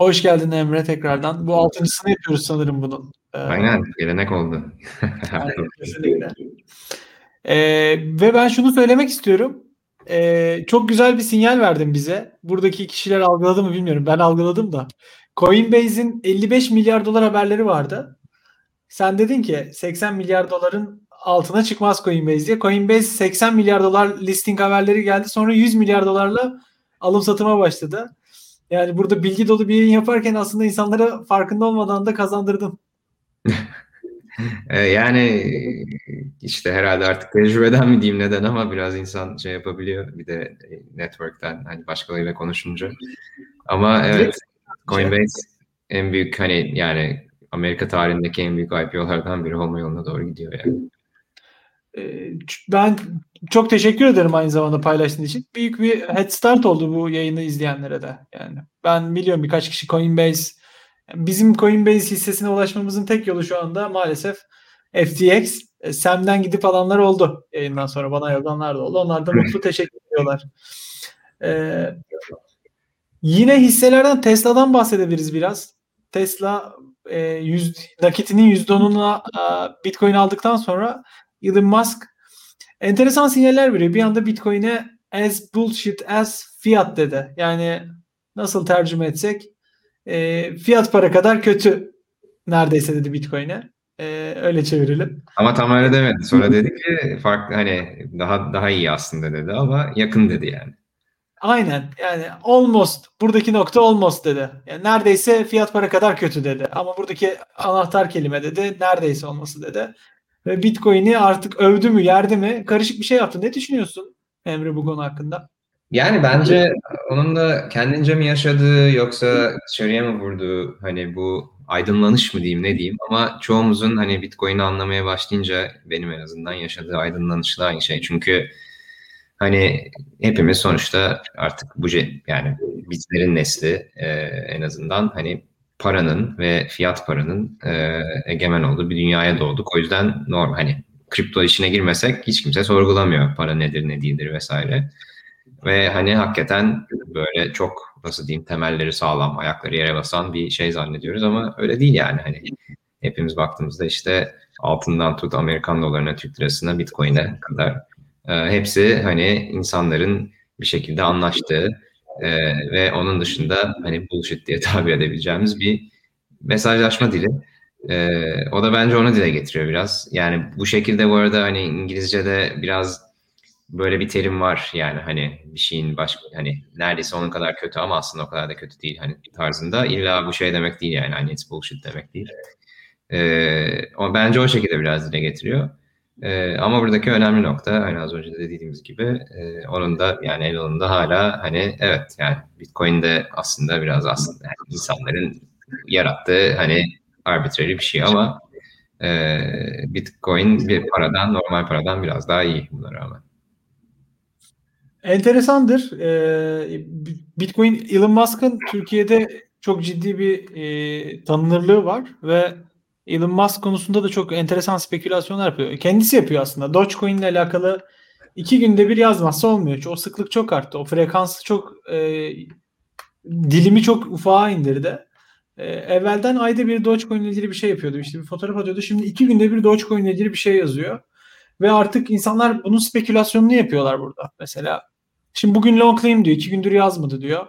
Hoş geldin Emre tekrardan. Bu altıncısını yapıyoruz sanırım bunun. Ee, Aynen, gelenek oldu. Kesinlikle. Ee, ve ben şunu söylemek istiyorum. Ee, çok güzel bir sinyal verdin bize. Buradaki kişiler algıladı mı bilmiyorum. Ben algıladım da. Coinbase'in 55 milyar dolar haberleri vardı. Sen dedin ki 80 milyar doların altına çıkmaz Coinbase diye. Coinbase 80 milyar dolar listing haberleri geldi. Sonra 100 milyar dolarla alım satıma başladı. Yani burada bilgi dolu bir yayın yaparken aslında insanlara farkında olmadan da kazandırdım. Ee, yani işte herhalde artık tecrübeden mi diyeyim neden ama biraz insan şey yapabiliyor bir de network'ten hani başkalarıyla konuşunca. Ama evet Coinbase en büyük hani yani Amerika tarihindeki en büyük IPO'lardan biri olma yoluna doğru gidiyor yani. Ee, ben çok teşekkür ederim aynı zamanda paylaştığın için. Büyük bir head start oldu bu yayını izleyenlere de. Yani ben biliyorum birkaç kişi Coinbase bizim Coinbase hissesine ulaşmamızın tek yolu şu anda maalesef FTX. E, Sam'den gidip alanlar oldu yayından sonra bana yazanlar da oldu. Onlar da mutlu teşekkür ediyorlar. Ee, yine hisselerden Tesla'dan bahsedebiliriz biraz. Tesla e, yüz, nakitinin %10'una e, Bitcoin aldıktan sonra Elon Musk enteresan sinyaller veriyor. Bir anda Bitcoin'e as bullshit as fiat dedi. Yani nasıl tercüme etsek e, fiyat para kadar kötü neredeyse dedi Bitcoin'e. E, öyle çevirelim. Ama tam öyle demedi. Sonra dedi ki farklı hani daha daha iyi aslında dedi ama yakın dedi yani. Aynen yani almost buradaki nokta almost dedi. Yani neredeyse fiyat para kadar kötü dedi. Ama buradaki anahtar kelime dedi neredeyse olması dedi. Bitcoin'i artık övdü mü yerdi mi karışık bir şey yaptı. Ne düşünüyorsun Emre bu konu hakkında? Yani bence onun da kendince mi yaşadığı yoksa dışarıya mı vurduğu hani bu aydınlanış mı diyeyim ne diyeyim ama çoğumuzun hani Bitcoin'i anlamaya başlayınca benim en azından yaşadığı aydınlanışla aynı şey. Çünkü hani hepimiz sonuçta artık bu yani bizlerin nesli e, en azından hani paranın ve fiyat paranın e, egemen olduğu bir dünyaya doğduk. O yüzden normal hani kripto işine girmesek hiç kimse sorgulamıyor para nedir ne değildir vesaire. Ve hani hakikaten böyle çok nasıl diyeyim temelleri sağlam, ayakları yere basan bir şey zannediyoruz ama öyle değil yani. Hani hepimiz baktığımızda işte altından tut Amerikan dolarına, Türk lirasına, Bitcoin'e kadar e, hepsi hani insanların bir şekilde anlaştığı e, ve onun dışında hani bullshit diye tabir edebileceğimiz bir mesajlaşma dili. E, o da bence onu dile getiriyor biraz. Yani bu şekilde bu arada hani İngilizce'de biraz böyle bir terim var yani hani bir şeyin başka hani neredeyse onun kadar kötü ama aslında o kadar da kötü değil hani tarzında illa bu şey demek değil yani hani it's bullshit demek değil. Ee, o bence o şekilde biraz dile getiriyor. Ee, ama buradaki önemli nokta hani az önce de dediğimiz gibi e, onun da yani Elon'un hala hani evet yani Bitcoin'de aslında biraz aslında yani insanların yarattığı hani arbitrary bir şey ama e, Bitcoin bir paradan normal paradan biraz daha iyi buna rağmen. Enteresandır. Ee, Bitcoin Elon Musk'ın Türkiye'de çok ciddi bir e, tanınırlığı var ve Elon Musk konusunda da çok enteresan spekülasyonlar yapıyor. Kendisi yapıyor aslında. Dogecoin ile alakalı iki günde bir yazmazsa olmuyor. O sıklık çok arttı. O frekansı çok e, dilimi çok ufağa indirdi. E, evvelden ayda bir Dogecoin ile ilgili bir şey yapıyordu. İşte bir fotoğraf atıyordu. Şimdi iki günde bir Dogecoin ile ilgili bir şey yazıyor. Ve artık insanlar bunun spekülasyonunu yapıyorlar burada. Mesela şimdi bugün long claim diyor. iki gündür yazmadı diyor.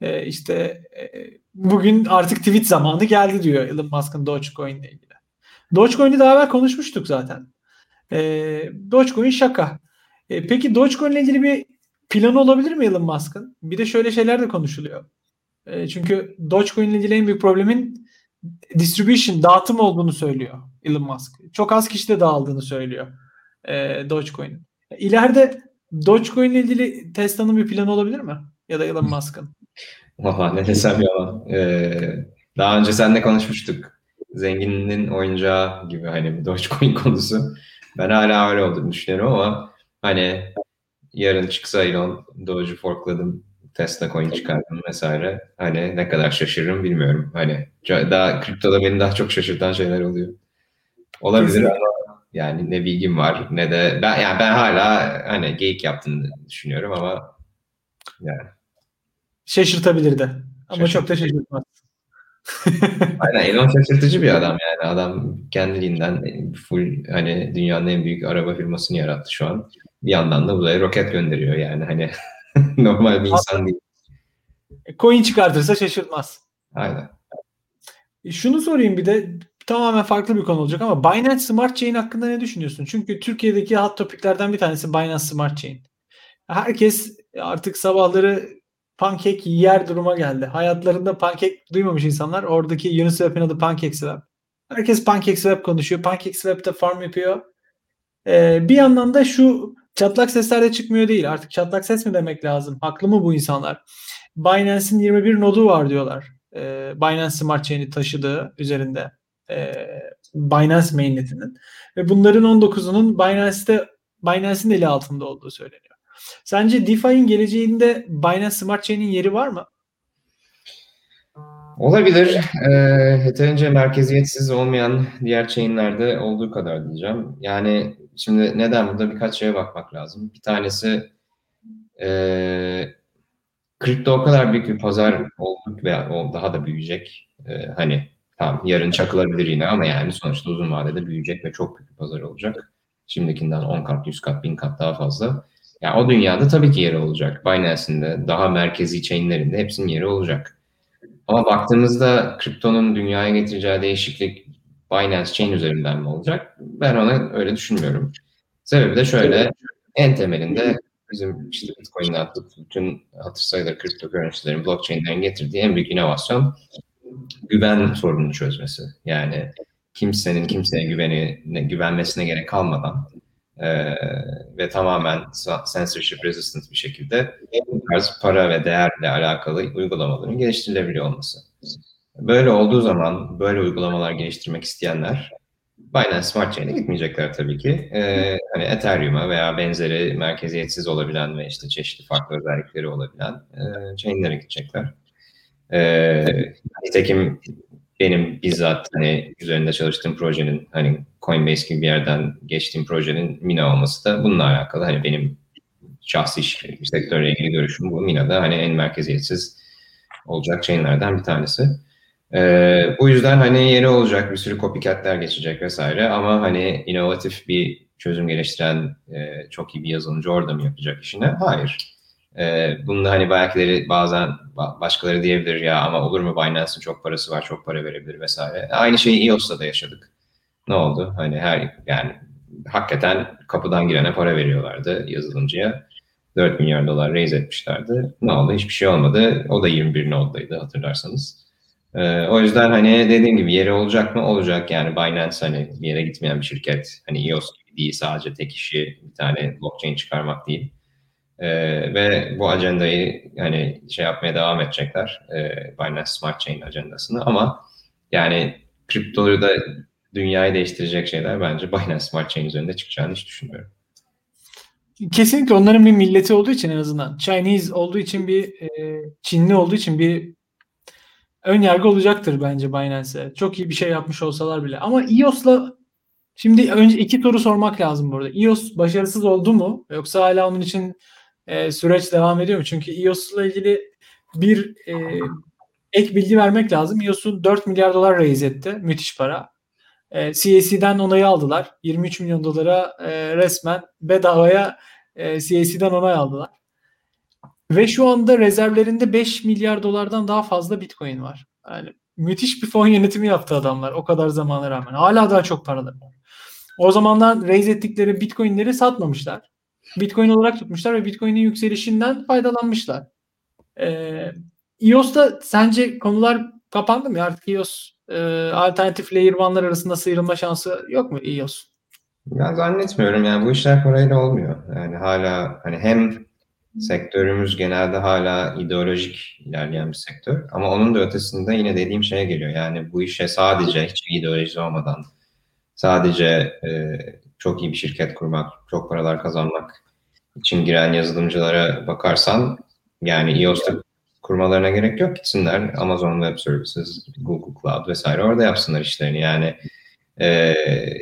E, işte e, bugün artık tweet zamanı geldi diyor Elon Musk'ın Dogecoin ile ilgili. Dogecoin'i daha evvel konuşmuştuk zaten. E, Dogecoin şaka. E, peki Dogecoin ile ilgili bir planı olabilir mi Elon Musk'ın? Bir de şöyle şeyler de konuşuluyor. E, çünkü Dogecoin ile ilgili en büyük problemin distribution, dağıtım olduğunu söylüyor Elon Musk. Çok az kişide dağıldığını söylüyor e, Dogecoin. İleride Dogecoin ile ilgili Tesla'nın bir planı olabilir mi? Ya da Elon Musk'ın? Valla ne desem yalan. Ee, daha önce seninle konuşmuştuk. Zenginin oyuncağı gibi hani bu Dogecoin konusu. Ben hala öyle olduğunu düşünüyorum ama hani yarın çıksa Elon Doge'u forkladım Tesla coin çıkardım vesaire. Hani ne kadar şaşırırım bilmiyorum. Hani daha kriptoda beni daha çok şaşırtan şeyler oluyor. Olabilir Kesinlikle. ama yani ne bilgim var ne de ben yani ben hala hani geyik yaptığını düşünüyorum ama yani Şaşırtabilir de. Ama çok da şaşırtmaz. Aynen Elon şaşırtıcı bir adam yani. Adam kendiliğinden full hani dünyanın en büyük araba firmasını yarattı şu an. Bir yandan da uzaya roket gönderiyor yani hani normal bir insan değil. Coin çıkartırsa şaşırtmaz. Aynen. E, şunu sorayım bir de tamamen farklı bir konu olacak ama Binance Smart Chain hakkında ne düşünüyorsun? Çünkü Türkiye'deki hot topiklerden bir tanesi Binance Smart Chain. Herkes artık sabahları pankek yer duruma geldi. Hayatlarında pankek duymamış insanlar. Oradaki Uniswap'in adı PancakeSwap. Herkes PancakeSwap konuşuyor. PancakeSwap'ta farm yapıyor. Ee, bir yandan da şu çatlak sesler de çıkmıyor değil. Artık çatlak ses mi demek lazım? Haklı mı bu insanlar? Binance'in 21 nodu var diyorlar. Ee, Binance Smart Chain'i taşıdığı üzerinde. Ee, Binance mainnetinin. Ve bunların 19'unun Binance'te Binance'in eli altında olduğu söyleniyor. Sence DeFi'nin geleceğinde Binance Smart Chain'in yeri var mı? Olabilir. E, yeterince merkeziyetsiz olmayan diğer chainlerde olduğu kadar diyeceğim. Yani şimdi neden burada birkaç şeye bakmak lazım. Bir tanesi e, kripto o kadar büyük bir pazar olduk ve daha da büyüyecek. E, hani tamam yarın çakılabilir yine ama yani sonuçta uzun vadede büyüyecek ve çok büyük bir pazar olacak. Şimdikinden 10 kat, 100 kat, 1000 kat daha fazla. Yani o dünyada tabii ki yeri olacak. Binance'in de daha merkezi chainlerinde hepsinin yeri olacak. Ama baktığımızda kriptonun dünyaya getireceği değişiklik Binance Chain üzerinden mi olacak? Ben ona öyle düşünmüyorum. Sebebi de şöyle, en temelinde bizim işte Bitcoin'le atıp bütün hatır sayılır kripto currency'lerin, blockchain'lerin getirdiği en büyük inovasyon güven sorununu çözmesi. Yani kimsenin kimseye güveni, güvenmesine gerek kalmadan e, ve tamamen censorship resistant bir şekilde bu tarz para ve değerle alakalı uygulamaların geliştirilebiliyor olması. Böyle olduğu zaman böyle uygulamalar geliştirmek isteyenler Binance Smart Chain'e gitmeyecekler tabii ki. Ee, hani Ethereum'a veya benzeri merkeziyetsiz olabilen ve işte çeşitli farklı özellikleri olabilen e, chain'lere gidecekler. Ee, nitekim benim bizzat hani üzerinde çalıştığım projenin hani Coinbase gibi bir yerden geçtiğim projenin Mina olması da bununla alakalı. Hani benim şahsi sektörle ilgili görüşüm bu. Mina da hani en merkeziyetsiz olacak chainlerden bir tanesi. Ee, bu yüzden hani yeri olacak bir sürü copycatler geçecek vesaire ama hani inovatif bir çözüm geliştiren e, çok iyi bir yazılımcı orada mı yapacak işini? Hayır. Ee, bunda hani belki bazen başkaları diyebilir ya ama olur mu Binance'ın çok parası var, çok para verebilir vesaire. Aynı şeyi EOS'ta da yaşadık. Ne oldu? Hani her yani hakikaten kapıdan girene para veriyorlardı yazılımcıya. 4 milyar dolar raise etmişlerdi. Ne oldu? Hiçbir şey olmadı. O da 21 noddaydı hatırlarsanız. Ee, o yüzden hani dediğim gibi yeri olacak mı? Olacak yani Binance hani bir yere gitmeyen bir şirket. Hani EOS gibi değil sadece tek işi bir tane blockchain çıkarmak değil. Ee, ve bu ajandayı hani şey yapmaya devam edecekler. Ee, Binance Smart Chain ajandasını ama yani kriptoyu da dünyayı değiştirecek şeyler bence Binance Smart Chain üzerinde çıkacağını hiç düşünmüyorum. Kesinlikle onların bir milleti olduğu için en azından Chinese olduğu için bir e, Çinli olduğu için bir ön yargı olacaktır bence Binance'e. Çok iyi bir şey yapmış olsalar bile. Ama EOS'la şimdi önce iki soru sormak lazım burada. EOS başarısız oldu mu? Yoksa hala onun için e, süreç devam ediyor mu? Çünkü EOS'la ilgili bir e, ek bilgi vermek lazım. EOS'un 4 milyar dolar raise etti. Müthiş para. E, CAC'den onayı aldılar. 23 milyon dolara e, resmen bedavaya e, CAC'den onay aldılar. Ve şu anda rezervlerinde 5 milyar dolardan daha fazla Bitcoin var. Yani müthiş bir fon yönetimi yaptı adamlar o kadar zamana rağmen. Hala daha çok paraları var. O zamanlar raise ettikleri Bitcoin'leri satmamışlar. Bitcoin olarak tutmuşlar ve Bitcoin'in yükselişinden faydalanmışlar. Ee, EOS'ta sence konular kapandı mı? Artık EOS e, alternatif layer one'lar arasında sıyrılma şansı yok mu EOS? Ben zannetmiyorum yani bu işler parayla olmuyor. Yani hala hani hem sektörümüz genelde hala ideolojik ilerleyen bir sektör ama onun da ötesinde yine dediğim şeye geliyor. Yani bu işe sadece hiç ideoloji olmadan sadece e, çok iyi bir şirket kurmak, çok paralar kazanmak için giren yazılımcılara bakarsan yani EOS'ta kurmalarına gerek yok. Gitsinler Amazon Web Services, Google Cloud vesaire orada yapsınlar işlerini. Yani e,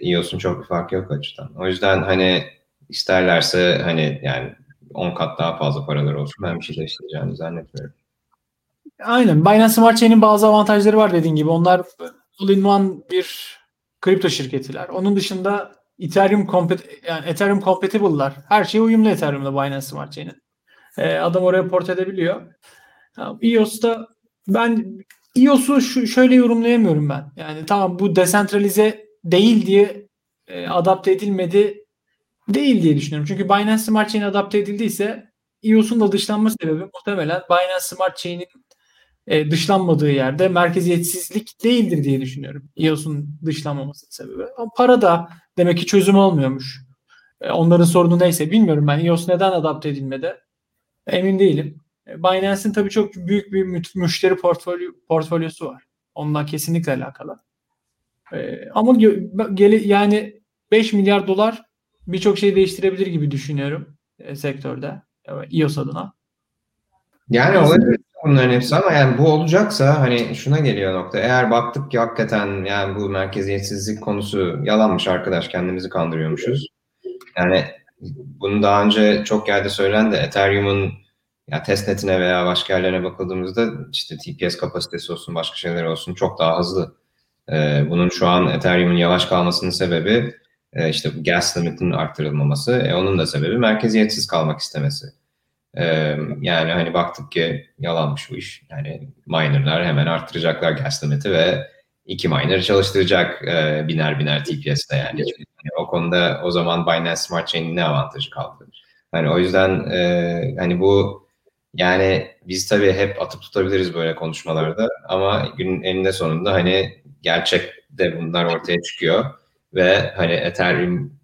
EOS'un çok bir farkı yok açıdan. O yüzden hani isterlerse hani yani 10 kat daha fazla paralar olsun ben bir şey değiştireceğini zannetmiyorum. Aynen. Binance Smart Chain'in bazı avantajları var dediğin gibi. Onlar all-in-one bir kripto şirketiler. Onun dışında Ethereum yani Ethereum compatible'lar. Her şey uyumlu Ethereum'da Binance Smart Chain'in. Ee, adam oraya port edebiliyor. EOS'ta ben EOS'u şu, şöyle yorumlayamıyorum ben. Yani tamam bu desentralize değil diye e, adapte edilmedi değil diye düşünüyorum. Çünkü Binance Smart Chain adapte edildiyse EOS'un da dışlanma sebebi muhtemelen Binance Smart Chain'in e, dışlanmadığı yerde merkeziyetsizlik değildir diye düşünüyorum. EOS'un dışlanmaması sebebi. Ama para da demek ki çözüm olmuyormuş. E, onların sorunu neyse bilmiyorum ben. EOS neden adapte edilmedi? Emin değilim. E, Binance'in tabii çok büyük bir müşteri portfolyo, portfolyosu var. Onunla kesinlikle alakalı. E, ama gele, yani 5 milyar dolar birçok şey değiştirebilir gibi düşünüyorum e, sektörde. EOS adına. Yani olabilir bunların hepsi ama yani bu olacaksa hani şuna geliyor nokta. Eğer baktık ki hakikaten yani bu merkeziyetsizlik konusu yalanmış arkadaş kendimizi kandırıyormuşuz. Yani bunu daha önce çok yerde söylendi. Ethereum'un ya testnetine veya başka yerlerine bakıldığımızda işte TPS kapasitesi olsun başka şeyler olsun çok daha hızlı. Ee, bunun şu an Ethereum'un yavaş kalmasının sebebi e, işte gas limitinin arttırılmaması. E, onun da sebebi merkeziyetsiz kalmak istemesi. Yani hani baktık ki yalanmış bu iş. Yani minerlar hemen arttıracaklar gas limiti ve iki miner çalıştıracak biner biner TPS'te yani. yani. O konuda o zaman Binance Smart Chain'in ne avantajı kaldı? Hani o yüzden hani bu yani biz tabii hep atıp tutabiliriz böyle konuşmalarda ama günün eninde sonunda hani gerçekte bunlar ortaya çıkıyor ve hani Ethereum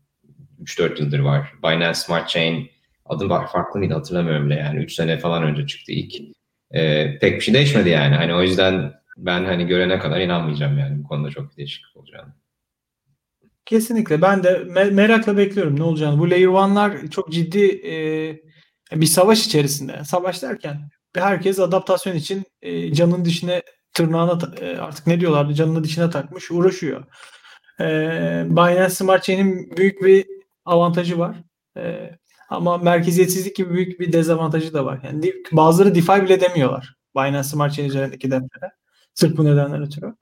3-4 yıldır var. Binance Smart Chain adı farklı mıydı hatırlamıyorum bile yani 3 sene falan önce çıktı ilk. Ee, pek bir şey değişmedi yani. Hani o yüzden ben hani görene kadar inanmayacağım yani bu konuda çok bir değişiklik olacağını. Kesinlikle. Ben de me- merakla bekliyorum ne olacağını. Bu Layer 1'lar çok ciddi e, bir savaş içerisinde. Savaş derken herkes adaptasyon için e, canın dişine tırnağına e, artık ne diyorlardı canını dişine takmış uğraşıyor. E, Binance Smart Chain'in büyük bir avantajı var. E, ama merkeziyetsizlik gibi büyük bir dezavantajı da var. Yani bazıları DeFi bile demiyorlar. Binance Smart Chain üzerindeki deftere. Sırf bu nedenden ötürü.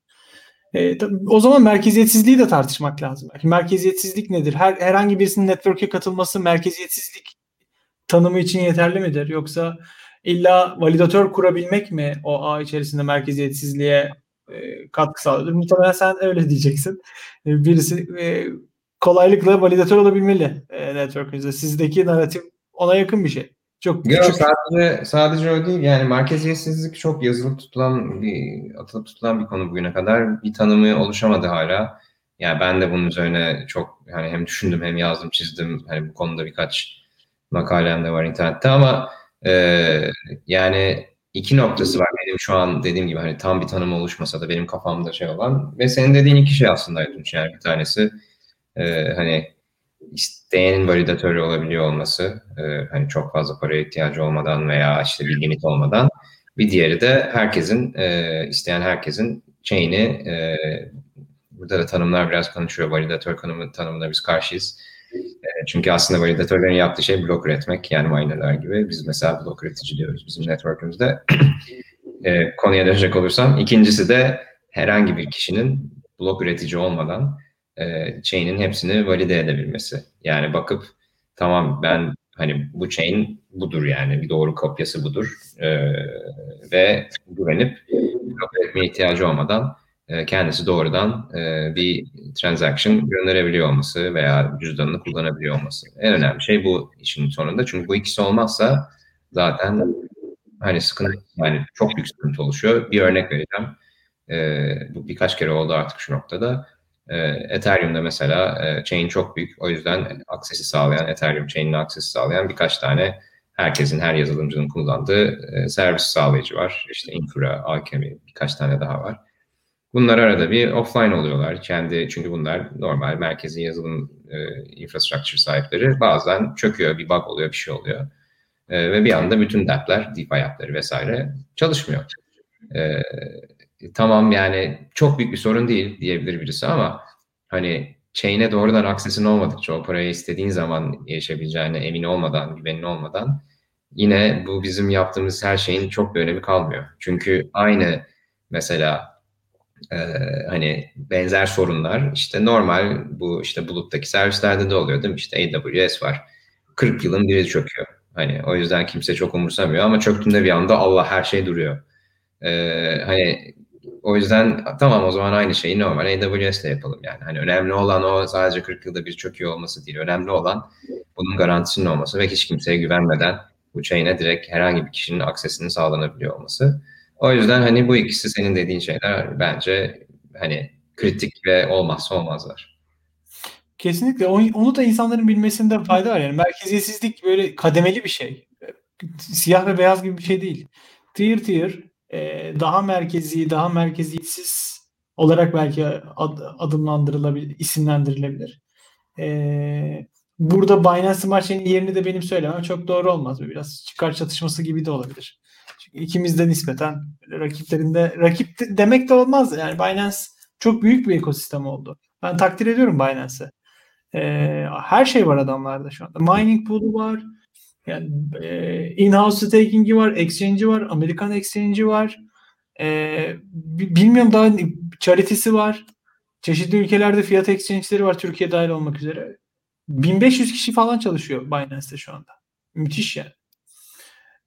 E, o zaman merkeziyetsizliği de tartışmak lazım. Merkeziyetsizlik nedir? Her herhangi birisinin network'e katılması merkeziyetsizlik tanımı için yeterli midir? Yoksa illa validatör kurabilmek mi o ağ içerisinde merkeziyetsizliğe e, katkı sağlıyor? Muhtemelen sen öyle diyeceksin. E, birisi e, kolaylıkla validatör olabilmeli e, network'ünüzde. Sizdeki narratif ona yakın bir şey. Çok Yok, sadece sadece o değil yani merkeziyetsizlik çok yazılıp tutulan bir atılıp tutulan bir konu bugüne kadar bir tanımı oluşamadı hala. Yani ben de bunun üzerine çok yani hem düşündüm hem yazdım çizdim hani bu konuda birkaç makalem de var internette ama e, yani iki noktası var benim şu an dediğim gibi hani tam bir tanım oluşmasa da benim kafamda şey olan ve senin dediğin iki şey aslında Aytunç yani bir tanesi e, hani isteyenin validatörü olabiliyor olması e, hani çok fazla paraya ihtiyacı olmadan veya işte bir limit olmadan bir diğeri de herkesin e, isteyen herkesin chain'i e, burada da tanımlar biraz konuşuyor validatör tanımı, tanımına biz karşıyız. E, çünkü aslında validatörlerin yaptığı şey blok üretmek yani minerler gibi. Biz mesela blok üretici diyoruz bizim network'ümüzde. e, konuya dönecek olursam ikincisi de herhangi bir kişinin blok üretici olmadan e, chain'in hepsini valide edebilmesi. Yani bakıp tamam ben hani bu chain budur yani bir doğru kopyası budur e, ve güvenip kabul etmeye ihtiyacı olmadan e, kendisi doğrudan e, bir transaction gönderebiliyor olması veya cüzdanını kullanabiliyor olması. En önemli şey bu işin sonunda. Çünkü bu ikisi olmazsa zaten hani sıkıntı yani çok büyük sıkıntı oluşuyor. Bir örnek vereceğim. E, bu birkaç kere oldu artık şu noktada. E, Ethereum'da mesela e, chain çok büyük. O yüzden aksesi sağlayan, Ethereum chain'ine aksesi sağlayan birkaç tane herkesin, her yazılımcının kullandığı e, servis sağlayıcı var. İşte Infura, Alchemy, birkaç tane daha var. Bunlar arada bir offline oluyorlar. Kendi çünkü bunlar normal merkezi yazılım e, infrastructure sahipleri. Bazen çöküyor, bir bug oluyor, bir şey oluyor. E, ve bir anda bütün dApp'ler, DeFi app'leri vesaire çalışmıyor. E, tamam yani çok büyük bir sorun değil diyebilir birisi ama hani chain'e doğrudan aksesin olmadıkça o parayı istediğin zaman erişebileceğine emin olmadan, güvenin olmadan yine bu bizim yaptığımız her şeyin çok bir önemi kalmıyor. Çünkü aynı mesela e, hani benzer sorunlar işte normal bu işte buluttaki servislerde de oluyor değil mi? İşte AWS var. 40 yılın biri çöküyor. Hani o yüzden kimse çok umursamıyor ama çöktüğünde bir anda Allah her şey duruyor. Ee, hani o yüzden tamam o zaman aynı şeyi normal AWS'le yapalım yani. Hani önemli olan o sadece 40 yılda bir çöküyor olması değil. Önemli olan bunun garantisinin olması ve hiç kimseye güvenmeden bu chain'e direkt herhangi bir kişinin aksesinin sağlanabiliyor olması. O yüzden hani bu ikisi senin dediğin şeyler bence hani kritik ve olmazsa olmazlar. Kesinlikle. Onu da insanların bilmesinde fayda var. Yani merkeziyetsizlik böyle kademeli bir şey. Siyah ve beyaz gibi bir şey değil. Tier tier daha merkezi, daha merkeziyetsiz olarak belki ad, adımlandırılabilir, isimlendirilebilir. burada Binance Smart Chain'in yerini de benim söylemem çok doğru olmaz. Biraz çıkar çatışması gibi de olabilir. Çünkü ikimiz de nispeten rakiplerinde rakip demek de olmaz. Yani Binance çok büyük bir ekosistem oldu. Ben takdir ediyorum Binance'ı. E, her şey var adamlarda şu anda. Mining pool'u var. Yani e, in-house staking'i var, exchange'i var, Amerikan exchange'i var. E, bilmiyorum daha charity'si var. Çeşitli ülkelerde fiyat exchange'leri var Türkiye dahil olmak üzere. 1500 kişi falan çalışıyor Binance'te şu anda. Müthiş yani.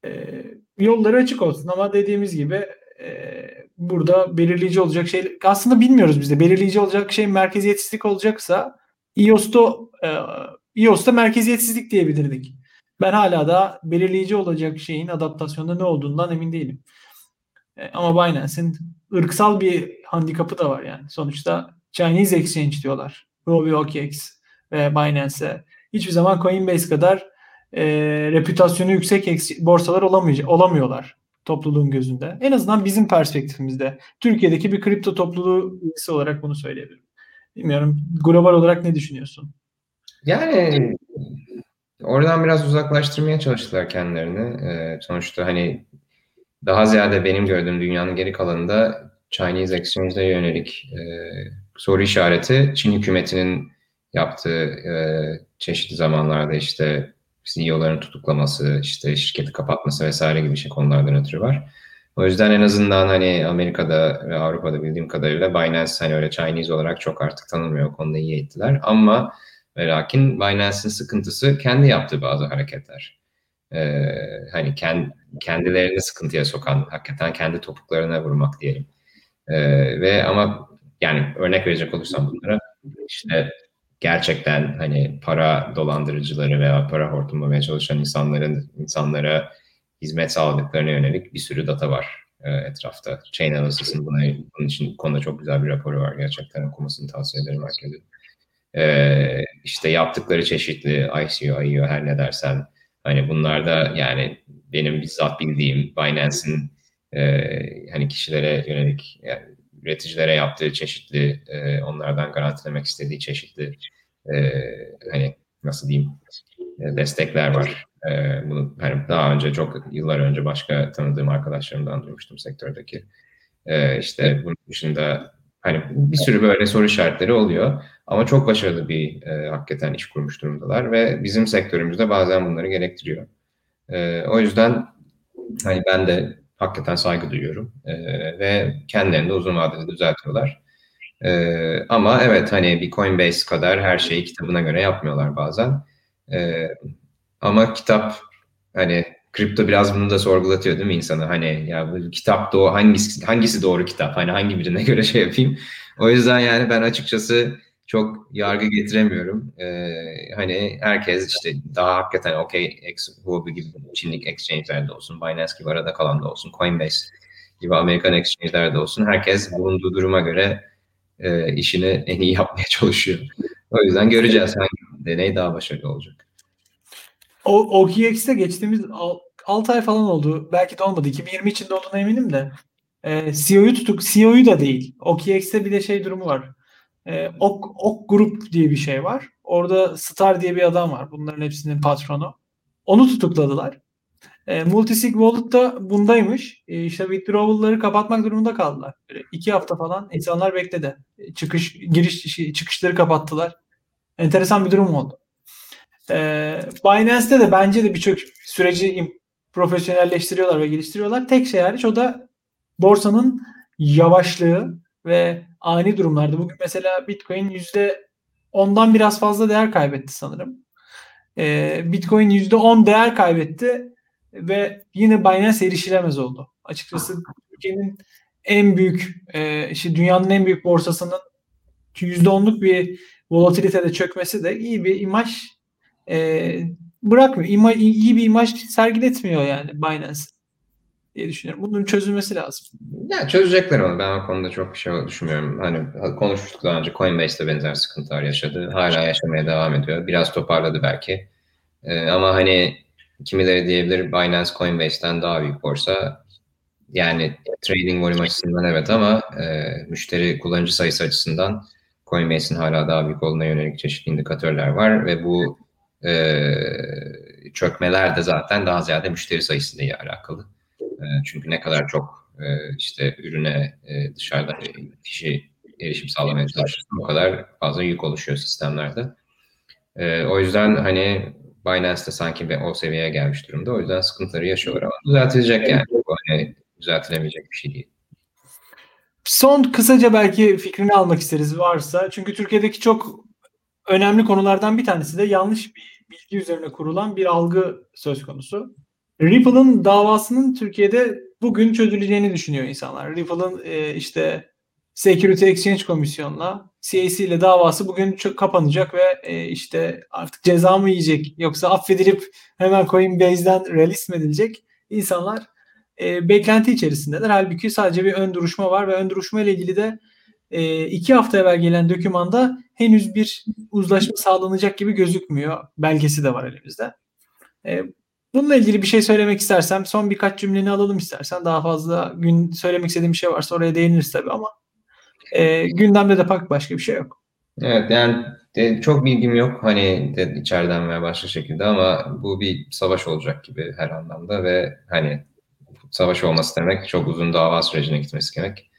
E, yolları açık olsun ama dediğimiz gibi e, burada belirleyici olacak şey aslında bilmiyoruz biz de belirleyici olacak şey merkeziyetsizlik olacaksa iOS'ta e, iOS'ta merkeziyetsizlik diyebilirdik. Ben hala da belirleyici olacak şeyin adaptasyonda ne olduğundan emin değilim. E, ama Binance'in ırksal bir handikapı da var yani. Sonuçta Chinese Exchange diyorlar. Huobi OKX ve Binance'e. Hiçbir zaman Coinbase kadar e, reputasyonu yüksek borsalar olamayacak, olamıyorlar topluluğun gözünde. En azından bizim perspektifimizde. Türkiye'deki bir kripto topluluğu üyesi olarak bunu söyleyebilirim. Bilmiyorum global olarak ne düşünüyorsun? Yani oradan biraz uzaklaştırmaya çalıştılar kendilerini. Ee, sonuçta hani daha ziyade benim gördüğüm dünyanın geri kalanında Chinese Exchange'de yönelik e, soru işareti Çin hükümetinin yaptığı e, çeşitli zamanlarda işte CEO'ların tutuklaması, işte şirketi kapatması vesaire gibi şey konulardan ötürü var. O yüzden en azından hani Amerika'da ve Avrupa'da bildiğim kadarıyla Binance hani öyle Chinese olarak çok artık tanınmıyor. O konuda iyi ettiler. Ama ve lakin Binance'in sıkıntısı kendi yaptığı bazı hareketler. Ee, hani kend, kendilerini sıkıntıya sokan, hakikaten kendi topuklarına vurmak diyelim. Ee, ve ama yani örnek verecek olursam bunlara işte gerçekten hani para dolandırıcıları veya para hortumlamaya çalışan insanların insanlara hizmet sağladıklarına yönelik bir sürü data var e, etrafta. Chain Analysis'in buna, bunun için konuda çok güzel bir raporu var. Gerçekten okumasını tavsiye ederim herkese. E, işte yaptıkları çeşitli ICO, IO her ne dersen hani bunlarda yani benim bizzat bildiğim Binance'in e, hani kişilere yönelik yani üreticilere yaptığı çeşitli e, onlardan garantilemek istediği çeşitli e, hani nasıl diyeyim e, destekler var. E, bunu hani daha önce çok yıllar önce başka tanıdığım arkadaşlarımdan duymuştum sektördeki. E, işte bunun dışında hani bir sürü böyle soru işaretleri oluyor. Ama çok başarılı bir e, hakikaten iş kurmuş durumdalar ve bizim sektörümüzde bazen bunları gerektiriyor. E, o yüzden hani ben de hakikaten saygı duyuyorum e, ve kendilerini de uzun vadede düzeltiyorlar. E, ama evet hani bir Coinbase kadar her şeyi kitabına göre yapmıyorlar bazen. E, ama kitap hani kripto biraz bunu da sorgulatıyor değil mi insana? Hani ya bu kitap doğru hangisi hangisi doğru kitap? Hani hangi birine göre şey yapayım? O yüzden yani ben açıkçası çok yargı getiremiyorum. Ee, hani herkes işte daha hakikaten okey Huobi gibi Çinlik exchange'lerde olsun, Binance gibi arada kalan da olsun, Coinbase gibi Amerikan exchange'lerde olsun. Herkes bulunduğu duruma göre e, işini en iyi yapmaya çalışıyor. O yüzden göreceğiz hangi deney daha başarılı olacak. O geçtiğimiz 6 ay falan oldu. Belki de olmadı. 2020 içinde olduğuna eminim de. E, CEO'yu tutuk. CEO'yu da değil. OKX'te bir de şey durumu var. E, ok, ok Group diye bir şey var. Orada Star diye bir adam var. Bunların hepsinin patronu. Onu tutukladılar. E, Multisig Wallet da bundaymış. E, işte withdrawal'ları kapatmak durumunda kaldılar. Böyle iki hafta falan insanlar bekledi. E, çıkış giriş çıkışları kapattılar. Enteresan bir durum oldu. E, Binance'de de bence de birçok süreci profesyonelleştiriyorlar ve geliştiriyorlar. Tek şey hariç o da borsanın yavaşlığı ve ani durumlarda. Bugün mesela Bitcoin yüzde ondan biraz fazla değer kaybetti sanırım. Ee, Bitcoin yüzde on değer kaybetti ve yine Binance erişilemez oldu. Açıkçası Türkiye'nin en büyük, e, işte dünyanın en büyük borsasının yüzde onluk bir volatilitede çökmesi de iyi bir imaj e, bırakmıyor. İma, iyi bir imaj sergiletmiyor yani Binance diye düşünüyorum. Bunun çözülmesi lazım. Ya çözecekler onu. Ben o konuda çok bir şey düşünmüyorum. Hani konuşmuştuk daha önce Coinbase'de benzer sıkıntılar yaşadı. Hala yaşamaya devam ediyor. Biraz toparladı belki. Ee, ama hani kimileri diyebilir Binance Coinbase'den daha büyük borsa. Yani trading volume açısından evet ama e, müşteri kullanıcı sayısı açısından Coinbase'in hala daha büyük olduğuna yönelik çeşitli indikatörler var ve bu e, çökmeler de zaten daha ziyade müşteri sayısıyla alakalı. E, çünkü ne kadar çok e, işte ürüne e, dışarıda kişi erişim sağlamaya çalışırsa o kadar fazla yük oluşuyor sistemlerde. E, o yüzden hani Binance de sanki o seviyeye gelmiş durumda. O yüzden sıkıntıları yaşıyorlar ama düzeltilecek yani. Bu hani düzeltilemeyecek bir şey değil. Son kısaca belki fikrini almak isteriz varsa. Çünkü Türkiye'deki çok önemli konulardan bir tanesi de yanlış bir bilgi üzerine kurulan bir algı söz konusu. Ripple'ın davasının Türkiye'de bugün çözüleceğini düşünüyor insanlar. Ripple'ın e, işte Security Exchange Komisyonu'na CAC ile davası bugün çok kapanacak ve e, işte artık ceza mı yiyecek yoksa affedilip hemen Coinbase'den release mi edilecek? İnsanlar e, beklenti içerisindeler. Halbuki sadece bir ön duruşma var ve ön duruşma ile ilgili de e, iki hafta evvel gelen dokümanda henüz bir uzlaşma sağlanacak gibi gözükmüyor. Belgesi de var elimizde. E, bununla ilgili bir şey söylemek istersem son birkaç cümleni alalım istersen. Daha fazla gün söylemek istediğim bir şey varsa oraya değiniriz tabii ama e, gündemde de pek başka bir şey yok. Evet yani de, çok bilgim yok hani de, içeriden veya başka şekilde ama bu bir savaş olacak gibi her anlamda ve hani savaş olması demek çok uzun dava sürecine gitmesi demek.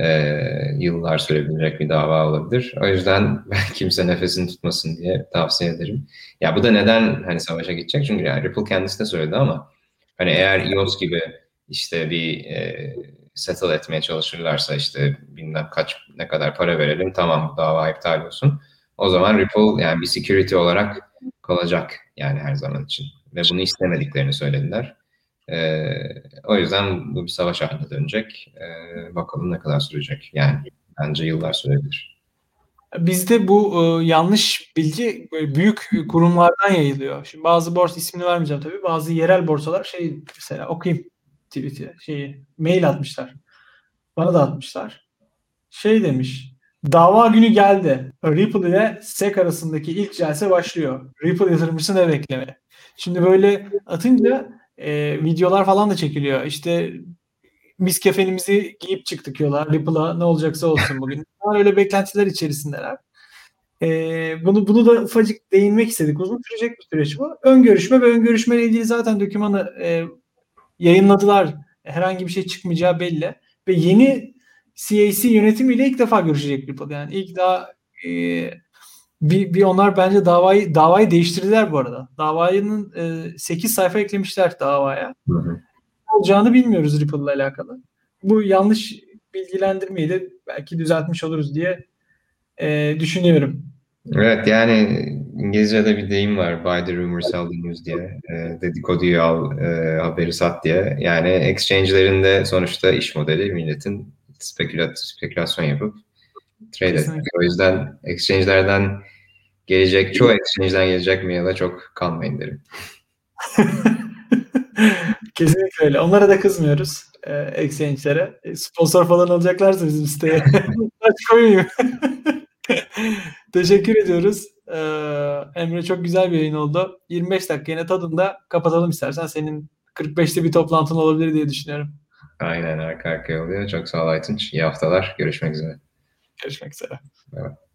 Ee, yıllar sürebilecek bir dava olabilir. O yüzden ben kimse nefesini tutmasın diye tavsiye ederim. Ya bu da neden hani savaşa gidecek? Çünkü yani Ripple kendisi de söyledi ama hani eğer EOS gibi işte bir e, settle etmeye çalışırlarsa işte bilmem kaç ne kadar para verelim tamam dava iptal olsun. O zaman Ripple yani bir security olarak kalacak yani her zaman için. Ve bunu istemediklerini söylediler. E, o yüzden bu bir savaş haline dönecek. E, bakalım ne kadar sürecek. Yani bence yıllar sürebilir. Bizde bu e, yanlış bilgi böyle büyük kurumlardan yayılıyor. Şimdi bazı borsa ismini vermeyeceğim tabii. Bazı yerel borsalar şey mesela okuyayım tweet'i şeyi mail atmışlar. Bana da atmışlar. Şey demiş. Dava günü geldi. Ripple ile SEC arasındaki ilk celse başlıyor. Ripple yatırımcısı ne bekleme? Şimdi böyle atınca e, videolar falan da çekiliyor. İşte biz kefenimizi giyip çıktık yola. Ripple'a ne olacaksa olsun bugün. öyle beklentiler içerisindeler. E, bunu bunu da ufacık değinmek istedik. Uzun sürecek bir süreç bu. Ön görüşme ve ön görüşme ile ilgili zaten dokümanı e, yayınladılar. Herhangi bir şey çıkmayacağı belli. Ve yeni CAC yönetimiyle ilk defa görüşecek Ripple. Yani ilk daha e, bir, bir onlar bence davayı davayı değiştirdiler bu arada. Davanın e, 8 sayfa eklemişler davaya. Hı hı. olacağını bilmiyoruz Ripple ile alakalı. Bu yanlış bilgilendirmeyi de belki düzeltmiş oluruz diye e, düşünüyorum. Evet yani İngilizce'de bir deyim var. Buy the rumor, sell the news diye. E, dedikoduyu al, e, haberi sat diye. Yani exchange'lerin de sonuçta iş modeli milletin spekülat, spekülasyon yapıp trade etmek. O yüzden exchange'lerden gelecek, çoğu exchange'den gelecek mail'e çok kalmayın derim. Kesinlikle öyle. Onlara da kızmıyoruz e, exchange'lere. E, sponsor falan alacaklarsa bizim siteye. Aç koymayayım. Teşekkür ediyoruz. Ee, Emre çok güzel bir yayın oldu. 25 dakika yine tadında kapatalım istersen. Senin 45'te bir toplantın olabilir diye düşünüyorum. Aynen arka arkaya oluyor. Çok sağ ol Aytunç. İyi haftalar. Görüşmek üzere. Görüşmek üzere. Evet.